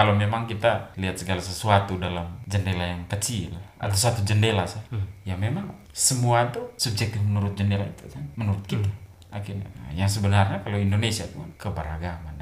Kalau memang kita lihat segala sesuatu dalam jendela yang kecil atau satu jendela sah, ya memang semua tuh subjektif menurut jendela itu kan, menurut kita. Akhirnya, Nah, yang sebenarnya kalau Indonesia itu kan keberagaman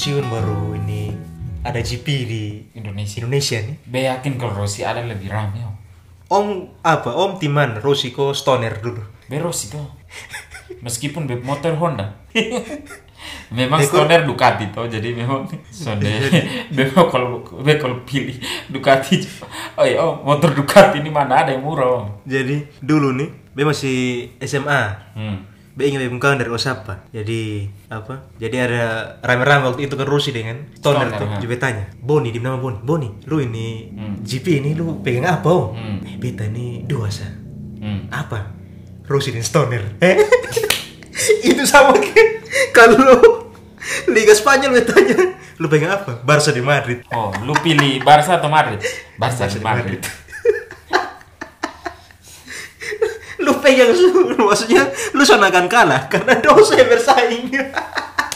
pensiun baru ini ada GP di Indonesia. Indonesia nih. Be yakin kalau Rossi ada lebih rame oh. Om apa? Om Timan Rossi ko stoner dulu. Be Rossi tuh. Meskipun be motor Honda. memang Ekor- stoner Ducati tuh jadi memang stoner memang kalau be kalau pilih Ducati oh iya oh, motor Ducati ini mana ada yang murah oh. Jadi dulu nih, be masih SMA. hmm. Be ingin be bukan dari Osapa. Jadi apa? Jadi ada rame-rame waktu itu kan Rossi dengan stoner Stoner, tuh. Jadi be tanya, Boni di nama Boni. Boni, lu ini Hmm. GP ini lu pegang apa om? Hmm. Eh, beta ini dua sa. Hmm. Apa? Rossi dan stoner. Eh? itu sama kayak kalau Liga Spanyol be tanya, lu pegang apa? Barca di Madrid. Oh, lu pilih Barca atau Madrid? Barca Barca di di Madrid. Lu pegang su- maksudnya lu sonakan kalah karena dosa yang bersaing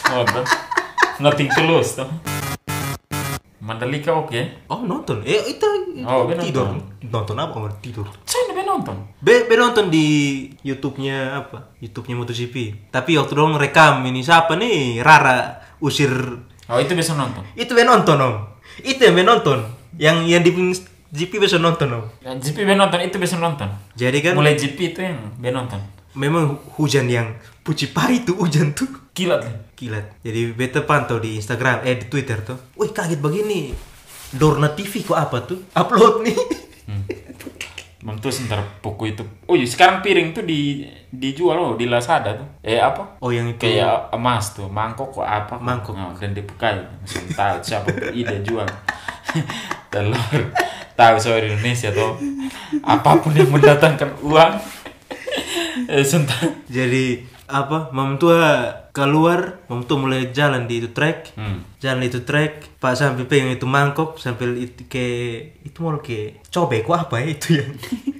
Oh, tuh. Nothing to lose tuh. Mandalika oke. oh nonton eh itu Oh, be tidur nonton. nonton apa kamar tidur Saya udah nonton. be, be nonton di YouTube-nya apa YouTube-nya MotoGP tapi waktu dong rekam ini siapa nih Rara usir Oh, itu bisa nonton. itu be nonton om itu yang be nonton yang yang di GP bisa nonton om Ya, GP be nonton itu bisa nonton. jadi kan Mulai GP itu yang nonton. memang hujan yang puci pahit tuh hujan tuh Kilat nih. Kilat. Jadi beta pantau di Instagram, eh di Twitter tuh. Wih kaget begini. Dorna TV kok apa tuh? Upload nih. Mantu sebentar buku itu. Oh iya, sekarang piring tuh di dijual loh di Lazada tuh. Eh apa? Oh yang itu. Kayak emas tuh, mangkok kok apa? Mangkok. Nah, dan. Masih tahu siapa ide jual. Telur. Tahu soal Indonesia tuh. Apa pun yang mendatangkan uang. eh, sebentar. Jadi apa? Mam tua keluar, mam tua mulai jalan di itu trek. Hmm. Jalan di itu trek, Pak sampai pegang itu mangkok sambil itu ke itu mau ke cobek kok apa ya itu yang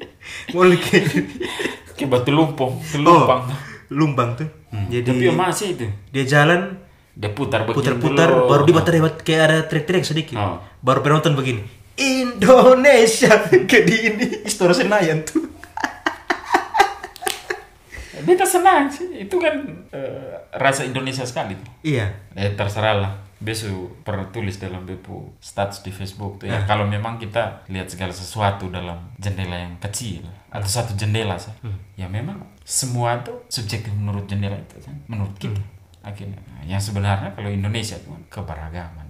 mau ke Kayak batu lumpung, oh, lumpang. lumbang tuh. Jadi Tapi masih itu. dia jalan Dia putar begini putar-putar dulu. baru dia bater kayak ada trek-trek sedikit Oh. baru penonton begini Indonesia ke di ini Istora Senayan tuh Beta senang sih. Itu kan eh, rasa Indonesia sekali tuh. iya Eh terserah lah. Besu pernah tulis dalam Bepu status di Facebook tuh ya. Ah. Kalau memang kita lihat segala sesuatu dalam jendela yang kecil atau satu jendela sah, ya memang semua tuh subjektif menurut jendela itu kan, menurut kita. Akhirnya, Nah, yang sebenarnya kalau Indonesia itu kan keberagaman.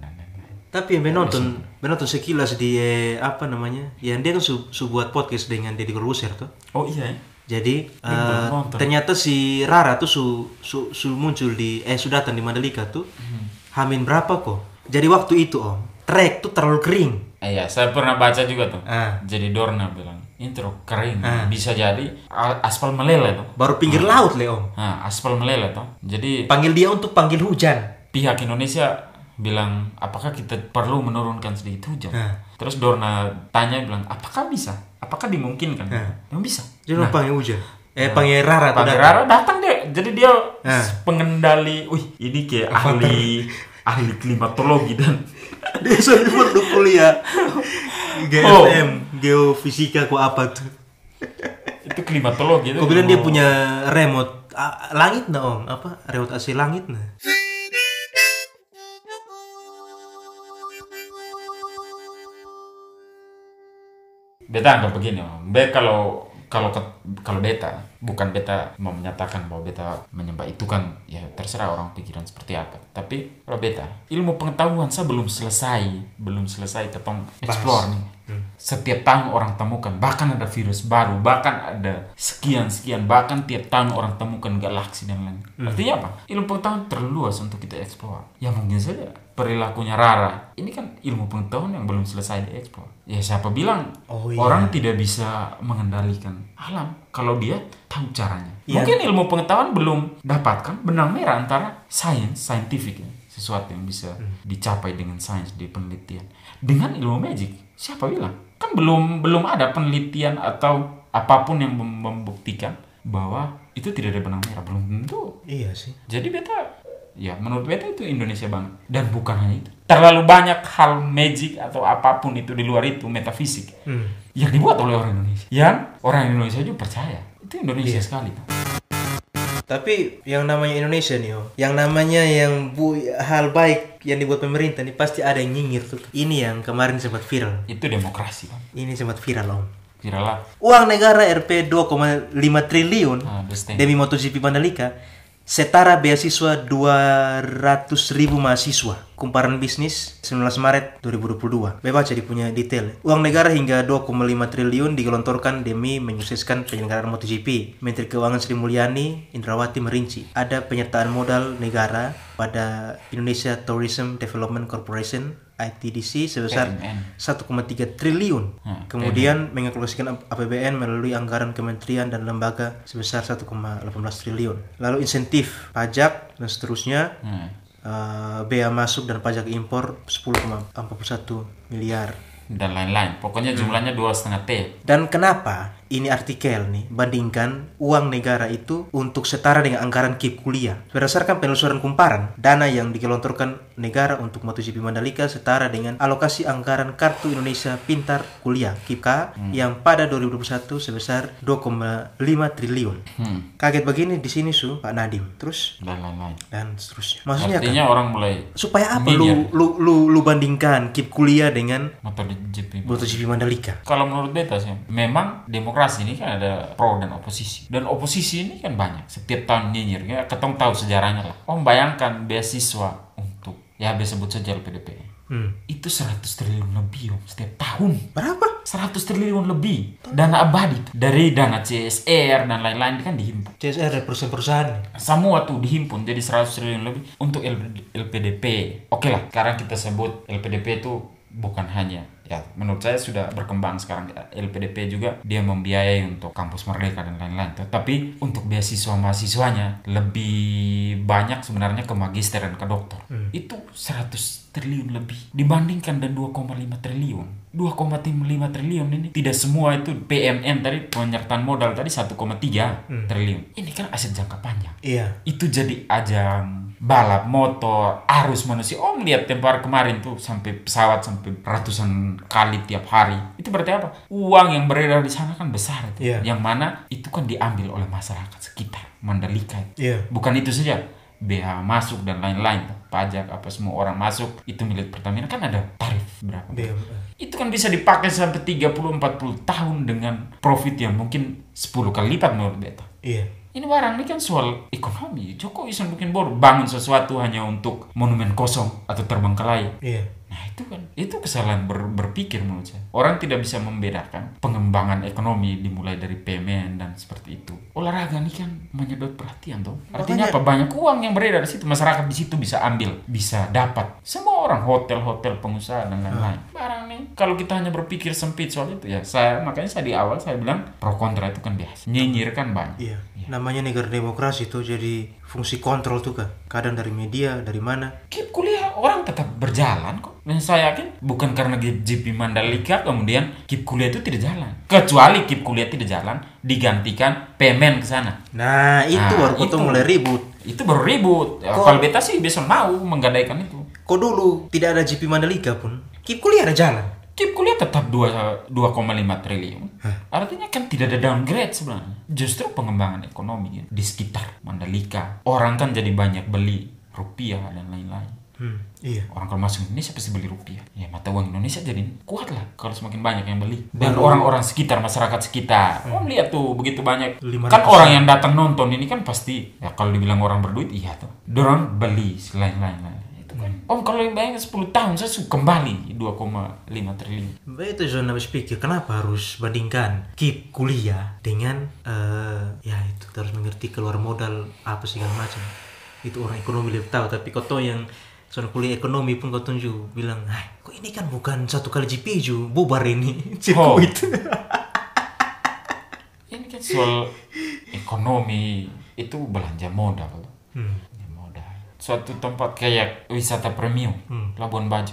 Tapi yang penonton penonton sekilas di eh, apa namanya yang dia kan su, su buat podcast dengan Deddy Corbuzier tuh Oh iya ya. jadi nonton. ternyata si Rara tuh su, su, su muncul di eh su datang di Mandalika tuh Hamin berapa kok jadi waktu itu om trek tuh terlalu kering Eh, Iya, saya pernah baca juga tuh. Ah. Jadi Dorna bilang, intro kering. Ah. Bisa jadi aspal meleleh tuh. baru pinggir laut le om Nah, aspal meleleh tuh. Jadi panggil dia untuk panggil hujan pihak Indonesia bilang apakah kita perlu menurunkan sedikit hujan? Nah. terus Dorna tanya bilang apakah bisa? Apakah dimungkinkan? Nah. yang bisa. Jadi nah. panggil hujan. Eh panggil Rara datang. Rara. Datang deh jadi dia Nah. pengendali wih ini kayak ahli ahli klimatologi dan dia sebut tuh kuliah. GFM geofisika kok apa tuh? Itu klimatologi itu. Kau bilang dia punya remote ah, langit nah om. Apa? Remote AC langit nah beta anggap begini om be kalau kalau kalau beta bukan beta mau menyatakan bahwa beta menyembah itu kan ya terserah orang pikiran seperti apa. Tapi kalau beta ilmu pengetahuan saya belum selesai belum selesai ketong explore nih. Setiap tahun orang temukan bahkan ada virus baru bahkan ada sekian sekian bahkan tiap tahun orang temukan galaksi dan lain artinya apa? Ilmu pengetahuan terlalu luas untuk kita explore. Ya mungkin saja perilakunya Rara. Ini kan ilmu pengetahuan yang belum selesai dieksplor ya siapa bilang Oh, iya. orang tidak bisa mengendalikan alam kalau dia tahu caranya. Iya. mungkin ilmu pengetahuan belum dapatkan benang merah antara science scientific ya, sesuatu yang bisa dicapai dengan sains di penelitian. Dengan ilmu magic siapa bilang? Kan belum belum ada penelitian atau apa pun yang mem- membuktikan bahwa itu tidak ada benang merah belum tentu. Iya sih. jadi beta ya menurut beta itu Indonesia banget dan bukan hanya itu terlalu banyak hal magic atau apa pun itu di luar itu metafisik Hmm. yang dibuat oleh orang Indonesia yang orang Indonesia juga percaya itu Indonesia sekali Tapi yang namanya Indonesia nih, oh, yang namanya yang bu hal baik yang dibuat pemerintah nih pasti ada yang nyinyir tuh. Ini yang kemarin sempat viral. itu demokrasi kan Ini sempat viral om. viral lah Uang negara Rp 2,5 triliun understand. demi MotoGP Mandalika setara beasiswa 200 ribu mahasiswa. Kumparan bisnis 19 Maret 2022. Saya baca di punya detail. Uang negara hingga 2,5 triliun digelontorkan demi menyukseskan penyelenggaraan MotoGP. Menteri Keuangan Sri Mulyani Indrawati merinci ada penyertaan modal negara pada Indonesia Tourism Development Corporation ITDC sebesar PMN. 1,3 triliun. Hmm, Kemudian mengalokasikan ap- APBN melalui anggaran kementerian dan lembaga sebesar 1,18 triliun. Lalu insentif pajak dan seterusnya Hmm. eh, bea masuk dan pajak impor 10,41 miliar. dan lain-lain pokoknya jumlahnya dua setengah t Dan kenapa ini artikel nih bandingkan uang negara itu untuk setara dengan anggaran KIP kuliah. Berdasarkan penelusuran kumparan, dana yang digelontorkan negara untuk MotoGP Mandalika setara dengan alokasi anggaran Kartu Indonesia Pintar Kuliah KIPK yang pada 2021 sebesar 2,5 triliun. hmm. Kaget begini di sini su Pak Nadim. Terus dan lain-lain dan seterusnya. Maksudnya kan artinya orang mulai supaya apa lu, lu lu lu bandingkan KIP kuliah dengan MotoGP MotoGP Mandalika? kalau menurut beta sih memang demokrasi ini kan ada pro dan oposisi. Dan oposisi ini kan banyak. Setiap tahun nyinyir. Ya ketong tahu sejarahnya lah. Om bayangkan beasiswa untuk ya biasa sebut saja LPDP Hmm. itu 100 triliun lebih om setiap tahun. Berapa? 100 triliun lebih. Dana abadi tuh. dari dana CSR dan lain-lain kan dihimpun. CSR dari perusahaan-perusahaan. semua tuh dihimpun jadi 100 triliun lebih untuk LP- LPDP oke lah sekarang kita sebut LPDP itu bukan hanya ya menurut saya sudah berkembang sekarang. LPDP juga dia membiayai untuk kampus merdeka dan lain-lain. Tapi untuk beasiswa mahasiswanya lebih banyak sebenarnya ke magister dan ke dokter itu 100 triliun lebih dibandingkan dan 2,5 triliun. 2,5 triliun ini tidak semua itu PMN tadi penyertaan modal tadi 1,3 triliun. Ini kan aset jangka panjang. Iya. itu jadi ajang balap motor arus manusia. Om lihat tempo hari kemarin tuh sampai pesawat sampai ratusan kali tiap hari. Itu berarti apa? Uang yang beredar di sana kan besar itu. Iya. yang mana itu kan diambil oleh masyarakat sekitar Mandalika. Iya. bukan itu saja. BH masuk dan lain-lain pajak apa semua orang masuk itu milik Pertamina. Kan ada tarif berapa? BM. itu kan bisa dipakai sampai 30-40 tahun dengan profit yang mungkin 10 kali lipat menurut beta. Iya. Ini barang ini kan soal ekonomi. Jokowi bikin bodoh bangun sesuatu hanya untuk monumen kosong atau terbengkalai. Iya. Nah itu kan itu kesalahan ber- berpikir menurut saya. Orang tidak bisa membedakan pengembangan ekonomi dimulai dari PMN dan seperti itu. Olahraga ini kan menyedot perhatian tuh. Artinya apa? Banyak uang yang beredar di situ. Masyarakat di situ bisa ambil, bisa dapat. Semua orang hotel-hotel pengusaha dan lain-lain. Barang nih kalau kita hanya berpikir sempit soal itu ya saya makanya saya di awal saya bilang pro kontra itu kan biasa. Nyinyir kan banyak. Iya. Namanya negara demokrasi tuh jadi fungsi kontrol tuh kan. Kadang dari media, dari mana. Keep kuliah orang tetap berjalan kok. Dan saya yakin bukan karena GP Mandalika kemudian keep kuliah itu tidak jalan. Kecuali keep kuliah tidak jalan digantikan pemen ke sana. Nah, itu Nah, baru itu. mulai ribut. Itu baru ribut. Ya, Kok- Kalau beta sih bisa mau menggadaikan itu. Kok dulu tidak ada GP Mandalika pun. Kip kuliah ada jalan. Keep kuliah tetap 2 2,5 triliun. Artinya kan tidak ada downgrade sebenarnya. Justru pengembangan ekonomi ya, di sekitar Mandalika. Orang kan jadi banyak beli rupiah dan lain-lain. Hmm, iya. Orang kalau masuk Indonesia pasti beli rupiah. Ya mata uang Indonesia jadi kuat lah kalau semakin banyak yang beli. Dan orang-orang sekitar, masyarakat sekitar. Om lihat tuh begitu banyak. 500 Kan orang yang datang nonton ini kan pasti ya kalau dibilang orang berduit iya tuh. Dorong beli lain-lain. Itu kan. Om kalau yang bayangin 10 tahun saya sudah kembali 2,5 triliun. Itu zona pikir kenapa harus bandingkan kip kuliah dengan eh ya itu kita harus mengerti keluar modal apa segala macam. Itu orang ekonomi lebih tahu tapi kau tahu yang soal kuliah ekonomi pun kau tunjuk bilang, "Ah, kok ini kan bukan satu kali GP ju, bubar ini Oh. sirkuit." Ini kan soal ekonomi itu belanja modal. Hmm. Modal. suatu tempat kayak wisata premium Labuan Bajo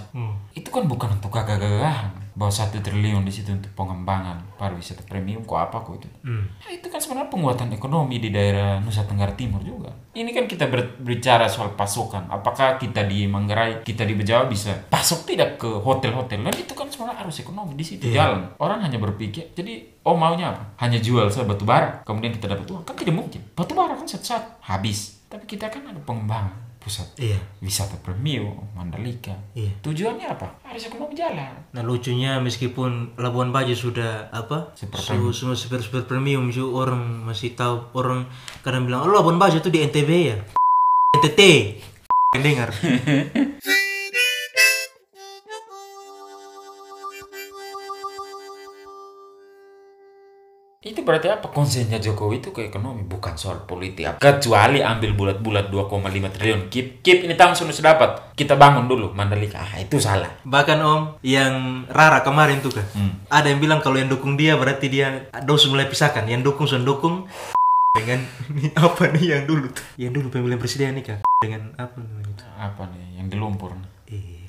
itu kan bukan untuk gagah-gagahan bawa satu triliun di situ untuk pengembangan pariwisata premium kok apa kok itu? Nah, itu kan sebenarnya penguatan ekonomi di daerah Nusa Tenggara Timur juga. Ini kan kita ber- berbicara soal pasokan. Apakah kita di Manggarai kita di Bejawa bisa pasok tidak ke hotel-hotel? Dan itu kan sebenarnya harus ekonomi di situ jalan. Orang hanya berpikir jadi oh maunya apa? Hanya jual saya batu bara kemudian kita dapat uang? Kan tidak mungkin. Batu bara kan satu-satu habis. Tapi kita kan ada pengembangan pusat. Iya. wisata premium Mandalika. Iya. tujuannya apa? Harus ekonomi jalan. Nah lucunya meskipun Labuan Bajo sudah apa su- semua super super premium ju orang masih tahu orang kadang bilang oh Labuan Bajo itu di NTB ya? NTT dengar Itu berarti apa? Konsennya Jokowi itu ke ekonomi, bukan soal politik. Kecuali ambil bulat-bulat 2,5 triliun. Keep, keep ini tahun sudah dapat. Kita bangun dulu Mandalika. Ah, itu salah. bahkan om yang Rara kemarin tuh kan Hmm. ada yang bilang kalau yang dukung dia berarti dia dos mulai pisahkan yang dukung sudah dukung dengan ini apa nih yang dulu tuh yang dulu pemilihan presiden nih kan dengan apa namanya itu Apa nih yang di lumpur? Eh.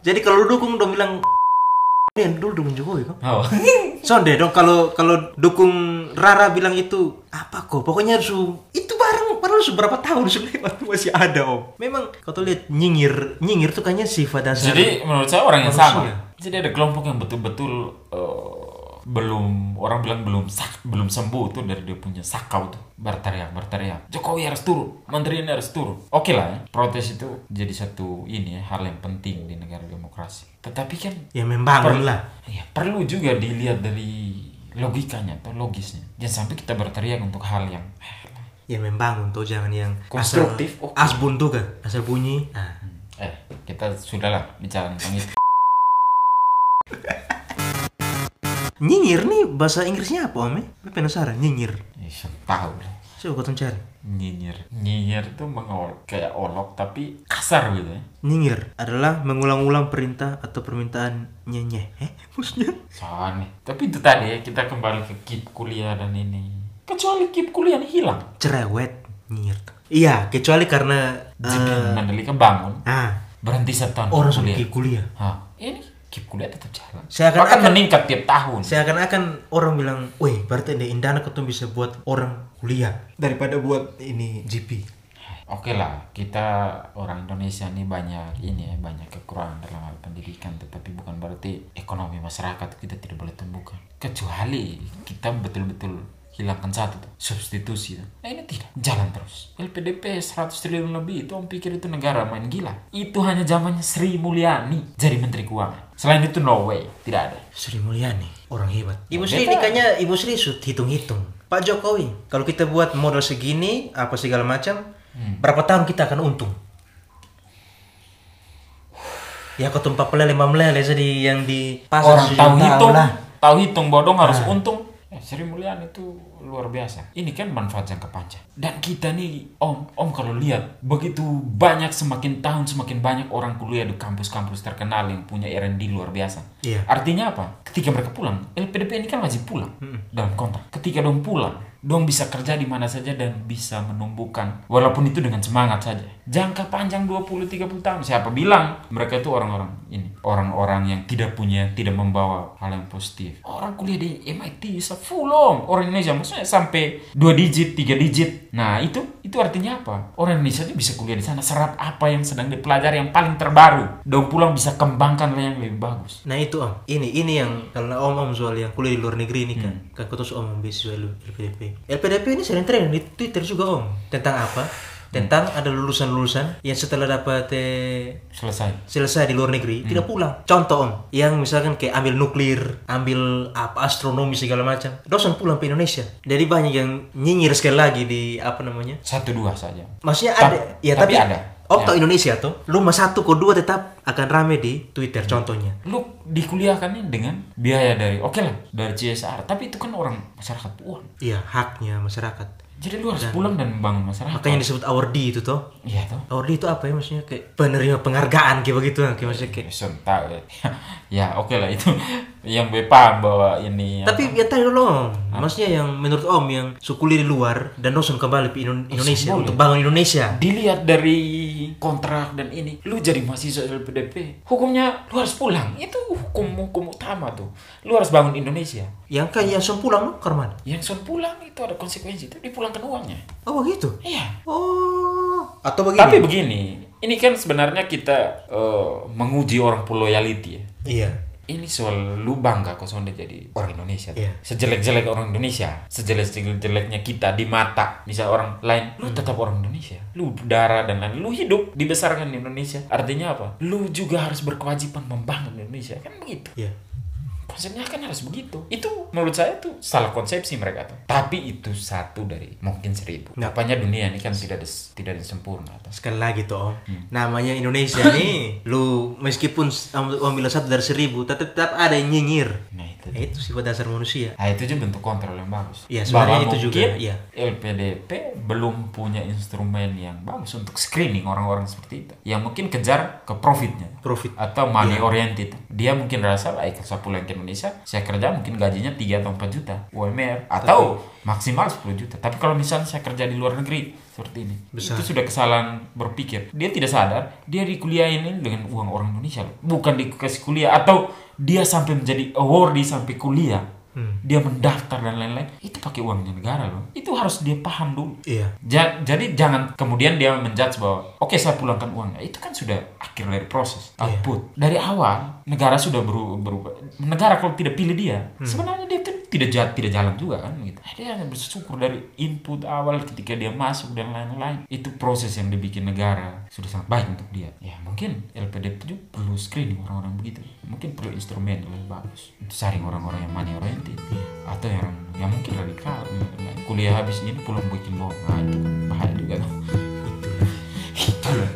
jadi kalau lu dukung dong bilang yang dulu dukung Jokowi kok Oh. Sonde dong kalau kalau dukung Rara bilang itu apa kok pokoknya harus itu barang baru berapa tahun sudah masih ada om. Memang kau tuh lihat nyinyir nyinyir tuh kayaknya sifat dasar. Jadi menurut saya orang yang sama. Jadi ada kelompok yang betul-betul eh, belum orang bilang belum sak, belum sembuh tuh dari dia punya sakau tuh. Berteriak berteriak. Jokowi harus turun menteri ini harus turun. Oke lah ya protes itu jadi satu ini ya hal yang penting di negara demokrasi. Tetapi kan ya membangun Per- lah. ya, perlu juga dilihat dari logikanya atau logisnya. Jangan sampai kita berteriak untuk hal yang Ya membangun tuh jangan yang Konstruktif, asal, oke. asbun tuh kan asal bunyi. Nah, eh kita sudahlah bicara tentang itu nyinyir nih bahasa Inggrisnya apa om? ya? Gue penasaran nyinyir. ya, saya tahu Coba kau cari. nyinyir nyinyir itu mengol kayak olok tapi kasar gitu ya Nyinyir adalah mengulang-ulang perintah atau permintaan nyenyeh. Eh, maksudnya? soalnya tapi itu tadi ya kita kembali ke kip kuliah dan ini kecuali kip kuliah ini hilang Cerewet nyinyir. Iya, kecuali karena jadi eh, Mandalika bangun ah berhenti setahun orang kuliah sudah kuliah. Hah, ini kip kuliah tetap jalan Seakan-akan- bahkan meningkat tiap tahun Seakan-akan orang bilang, wih berarti di Indana ketemu bisa buat orang kuliah daripada buat ini GP. Oke lah, kita orang Indonesia ini banyak ini ya, banyak kekurangan dalam hal pendidikan, tetapi bukan berarti ekonomi masyarakat kita tidak boleh tumbuhkan. Kecuali kita betul-betul hilangkan satu tuh, substitusi. tuh. Nah ini tidak, jalan terus. LPDP 100 triliun lebih itu om pikir itu negara main gila. Itu hanya zamannya Sri Mulyani jadi Menteri Keuangan. Selain itu no way, tidak ada. Sri Mulyani, orang hebat. Ibu Sri ini kayaknya Ibu Sri sud hitung-hitung. Pak Jokowi, kalau kita buat modal segini, apa segala macam, Hmm. berapa tahun kita akan untung? Ya kau tumpah pelele melele jadi yang di pasar Orang tahu hitung, lah. tahu hitung bodong harus untung. Eh, Sri Mulyani itu luar biasa. Ini kan manfaat jangka panjang. Dan kita nih, Om, Om kalau lihat begitu banyak semakin tahun semakin banyak orang kuliah di kampus-kampus terkenal yang punya R&D luar biasa. Iya. Artinya apa? Ketika mereka pulang, LPDP ini kan wajib pulang dalam kontrak. Ketika dong pulang, dong bisa kerja di mana saja dan bisa menumbuhkan walaupun itu dengan semangat saja. Jangka panjang 20 30 tahun. Siapa bilang mereka itu orang-orang ini, orang-orang yang tidak punya, tidak membawa hal yang positif. Orang kuliah di MIT bisa full om. Orang Indonesia maksudnya sampai 2 digit, 3 digit. Nah, itu itu artinya apa? Orang Indonesia itu bisa kuliah di sana serap apa yang sedang dipelajari yang paling terbaru. Dong pulang bisa kembangkan yang lebih bagus. Nah itu om, ini ini yang karena om om soal yang kuliah di luar negeri ini kan, Hmm. kan tahu om beasiswa LPDP. LPDP ini sering trending di Twitter juga om tentang apa? Tentang ada lulusan-lulusan yang setelah dapat eh, Selesai. selesai di luar negeri tidak pulang. Contoh om, yang misalkan kayak ambil nuklir, ambil apa astronomi segala macam, dosen pulang ke Indonesia. Jadi banyak yang nyinyir sekali lagi di apa namanya? Satu dua saja. Maksudnya Ta- ada, ya tapi tapi, ada. Om Ya. Indonesia tuh, lu mas satu kok dua tetap akan rame di Twitter contohnya. lu dikuliahkannya dengan biaya dari oke lah dari CSR tapi itu kan orang masyarakat uang Iya haknya masyarakat. Jadi lu harus pulang dan membangun masyarakat Makanya disebut award itu toh. iya toh Award itu apa ya maksudnya kayak penerima penghargaan kayak begitu kayak maksudnya kayak. Sun tahu ya. ya oke lah itu yang gue paham bahwa ini Tapi ya dulu om, maksudnya yang menurut om yang sukuli di luar dan Noson kembali ke Indo- Indonesia boleh. untuk bangun Indonesia. dilihat dari kontrak dan ini lu jadi mahasiswa LPDP hukumnya lu harus pulang itu hukum hukum utama tuh lu harus bangun Indonesia Yang kayak yang son pulang no, Karman. yang son pulang itu ada konsekuensi itu dipulangkan uangnya Oh begitu. iya Oh. Atau begini. tapi begini ini kan sebenarnya kita eh, menguji orang pulau loyalty ya Iya. Ini soal lu bangga kok sonde jadi orang Indonesia Iya. sejelek-jelek orang Indonesia. Sejelek-jeleknya kita di mata misal orang lain. Lu tetap orang Indonesia. Lu darah dan lain lu hidup dibesarkan di Indonesia. Artinya apa? Lu juga harus berkewajiban membangun Indonesia. Kan begitu? Iya. Konsepnya kan harus begitu itu menurut saya tuh salah konsepsi mereka tuh tapi itu satu dari mungkin seribu Nah. Apanya dunia ini kan tidak des- tidak sempurna tuh. Sekali lagi tuh om, namanya Indonesia nih, lu meskipun bilang satu dari seribu, tetap, tetap ada yang nyinyir. nah itu Ya, itu sifat dasar manusia. Nah itu juga bentuk kontrol yang bagus. Iya, sebenarnya itu juga, iya. LPDP belum punya instrumen yang bagus untuk screening orang-orang seperti itu. Yang mungkin kejar ke profitnya. Profit. Atau money oriented. Dia mungkin rasa, baik saya pulang ke Indonesia, saya kerja mungkin gajinya 3 atau 4 juta UMR. Atau maksimal 10 juta. Tapi kalau misalnya saya kerja di luar negeri, seperti ini. Besar. Itu sudah kesalahan berpikir. Dia tidak sadar, dia dikuliahin ini dengan uang orang Indonesia. loh. Bukan dikasih kuliah. Atau dia sampai menjadi awardee sampai kuliah. Hmm. Dia mendaftar dan lain-lain. Itu pakai uangnya negara loh. Itu harus dia paham dulu. Iya. Ja- jadi jangan kemudian dia menjudge bahwa oke saya pulangkan uangnya itu kan sudah akhir dari proses Iya. output dari awal negara sudah beru- berubah. Negara kalau tidak pilih dia Hmm. sebenarnya dia tuh tidak ja- tidak jalan juga kan gitu. Dia hanya bersyukur dari input awal ketika dia masuk dan lain-lain. Itu proses yang dibikin negara sudah sangat baik untuk dia. Ya mungkin LPDP juga perlu screening orang-orang begitu. Mungkin perlu instrumen yang lebih bagus. Untuk saring orang-orang yang money oriented atau yang yang mungkin radikal dan lain-lain. kuliah habis ini pulang bikin bom nah itu kan bahaya juga tuh. Itulah